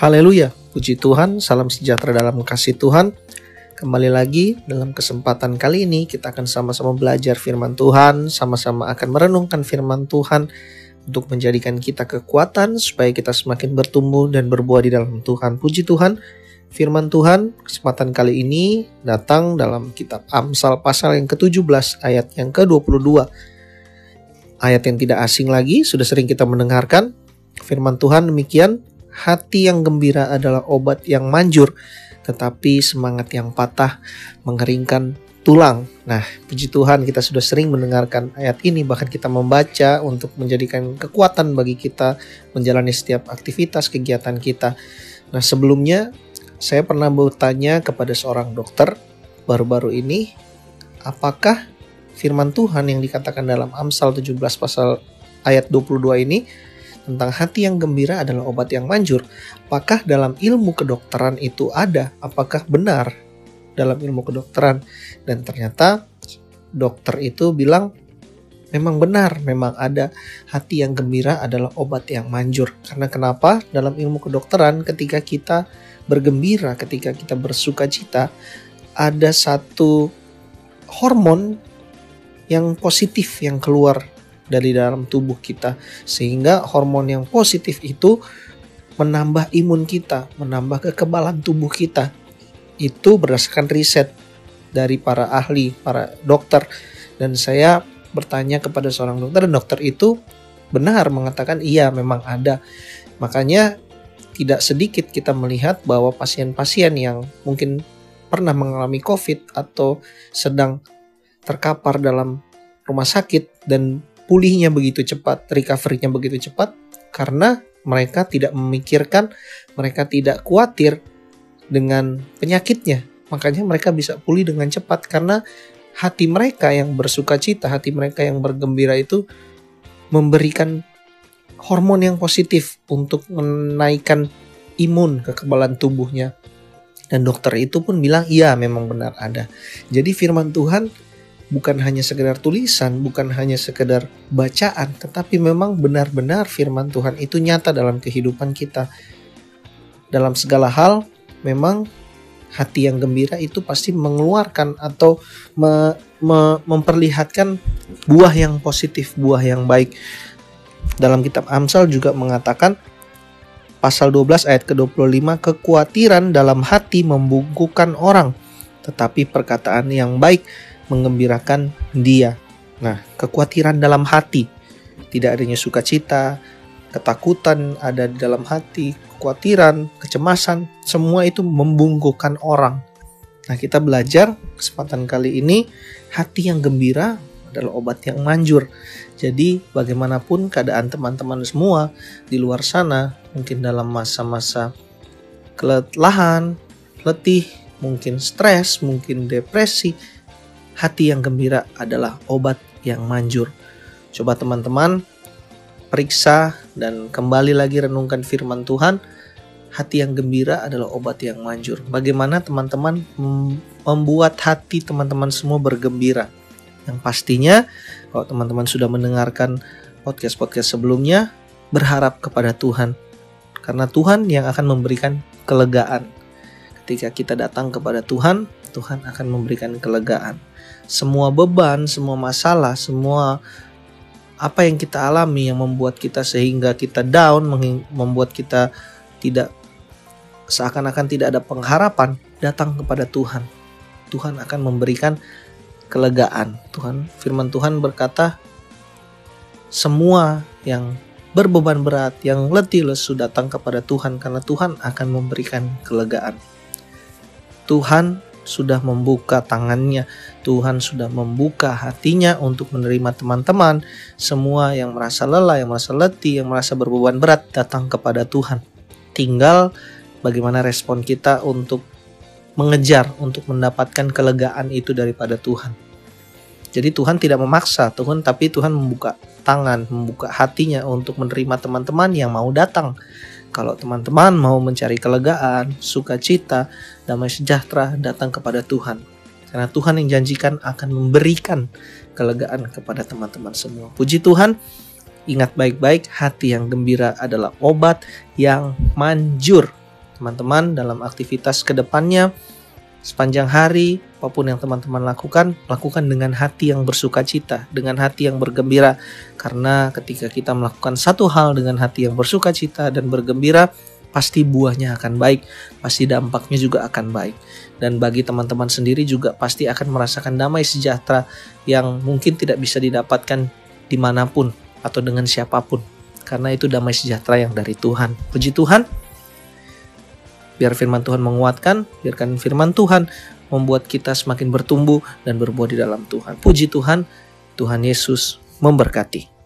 Haleluya, puji Tuhan, salam sejahtera dalam kasih Tuhan. Kembali lagi dalam kesempatan kali ini kita akan sama-sama belajar firman Tuhan, sama-sama akan merenungkan firman Tuhan untuk menjadikan kita kekuatan supaya kita semakin bertumbuh dan berbuah di dalam Tuhan. Puji Tuhan, firman Tuhan kesempatan kali ini datang dalam kitab Amsal pasal yang ke-17 ayat yang ke-22. Ayat yang tidak asing lagi, sudah sering kita mendengarkan. Firman Tuhan demikian, Hati yang gembira adalah obat yang manjur, tetapi semangat yang patah mengeringkan tulang. Nah, puji Tuhan kita sudah sering mendengarkan ayat ini, bahkan kita membaca untuk menjadikan kekuatan bagi kita menjalani setiap aktivitas kegiatan kita. Nah, sebelumnya saya pernah bertanya kepada seorang dokter baru-baru ini, apakah firman Tuhan yang dikatakan dalam Amsal 17 pasal ayat 22 ini tentang hati yang gembira adalah obat yang manjur. Apakah dalam ilmu kedokteran itu ada? Apakah benar dalam ilmu kedokteran? Dan ternyata dokter itu bilang memang benar, memang ada hati yang gembira adalah obat yang manjur. Karena kenapa? Dalam ilmu kedokteran ketika kita bergembira, ketika kita bersuka cita, ada satu hormon yang positif yang keluar dari dalam tubuh kita sehingga hormon yang positif itu menambah imun kita, menambah kekebalan tubuh kita. Itu berdasarkan riset dari para ahli, para dokter dan saya bertanya kepada seorang dokter dan dokter itu benar mengatakan iya memang ada. Makanya tidak sedikit kita melihat bahwa pasien-pasien yang mungkin pernah mengalami COVID atau sedang terkapar dalam rumah sakit dan pulihnya begitu cepat, recovery-nya begitu cepat karena mereka tidak memikirkan, mereka tidak khawatir dengan penyakitnya. Makanya mereka bisa pulih dengan cepat karena hati mereka yang bersuka cita, hati mereka yang bergembira itu memberikan hormon yang positif untuk menaikkan imun kekebalan tubuhnya. Dan dokter itu pun bilang, iya memang benar ada. Jadi firman Tuhan bukan hanya sekedar tulisan, bukan hanya sekedar bacaan, tetapi memang benar-benar firman Tuhan itu nyata dalam kehidupan kita. Dalam segala hal, memang hati yang gembira itu pasti mengeluarkan atau me, me, memperlihatkan buah yang positif, buah yang baik. Dalam kitab Amsal juga mengatakan pasal 12 ayat ke-25 kekhawatiran dalam hati membungkukan orang, tetapi perkataan yang baik mengembirakan dia. Nah, kekhawatiran dalam hati, tidak adanya sukacita, ketakutan ada di dalam hati, kekhawatiran, kecemasan, semua itu membungkukan orang. Nah, kita belajar kesempatan kali ini hati yang gembira adalah obat yang manjur. Jadi, bagaimanapun keadaan teman-teman semua di luar sana, mungkin dalam masa-masa kelelahan, letih, mungkin stres, mungkin depresi, hati yang gembira adalah obat yang manjur. Coba teman-teman periksa dan kembali lagi renungkan firman Tuhan. Hati yang gembira adalah obat yang manjur. Bagaimana teman-teman membuat hati teman-teman semua bergembira? Yang pastinya kalau teman-teman sudah mendengarkan podcast-podcast sebelumnya, berharap kepada Tuhan. Karena Tuhan yang akan memberikan kelegaan. Ketika kita datang kepada Tuhan, Tuhan akan memberikan kelegaan semua beban, semua masalah, semua apa yang kita alami yang membuat kita sehingga kita down, membuat kita tidak seakan-akan tidak ada pengharapan, datang kepada Tuhan. Tuhan akan memberikan kelegaan. Tuhan, firman Tuhan berkata, semua yang berbeban berat, yang letih lesu datang kepada Tuhan karena Tuhan akan memberikan kelegaan. Tuhan sudah membuka tangannya, Tuhan sudah membuka hatinya untuk menerima teman-teman semua yang merasa lelah, yang merasa letih, yang merasa berbeban berat datang kepada Tuhan. Tinggal bagaimana respon kita untuk mengejar untuk mendapatkan kelegaan itu daripada Tuhan. Jadi Tuhan tidak memaksa Tuhan tapi Tuhan membuka tangan, membuka hatinya untuk menerima teman-teman yang mau datang kalau teman-teman mau mencari kelegaan, sukacita, damai sejahtera, datang kepada Tuhan. Karena Tuhan yang janjikan akan memberikan kelegaan kepada teman-teman semua. Puji Tuhan, ingat baik-baik hati yang gembira adalah obat yang manjur. teman-teman dalam aktivitas ke depannya sepanjang hari apa pun yang teman-teman lakukan lakukan dengan hati yang bersuka cita dengan hati yang bergembira karena ketika kita melakukan satu hal dengan hati yang bersuka cita dan bergembira pasti buahnya akan baik, pasti dampaknya juga akan baik. Dan bagi teman-teman sendiri juga pasti akan merasakan damai sejahtera yang mungkin tidak bisa didapatkan di mana pun atau dengan siapa pun. Karena itu damai sejahtera yang dari Tuhan. Puji Tuhan, biar firman Tuhan menguatkan, biarkan firman Tuhan membuat kita semakin bertumbuh dan berbuah di dalam Tuhan. Puji Tuhan, Tuhan Yesus memberkati.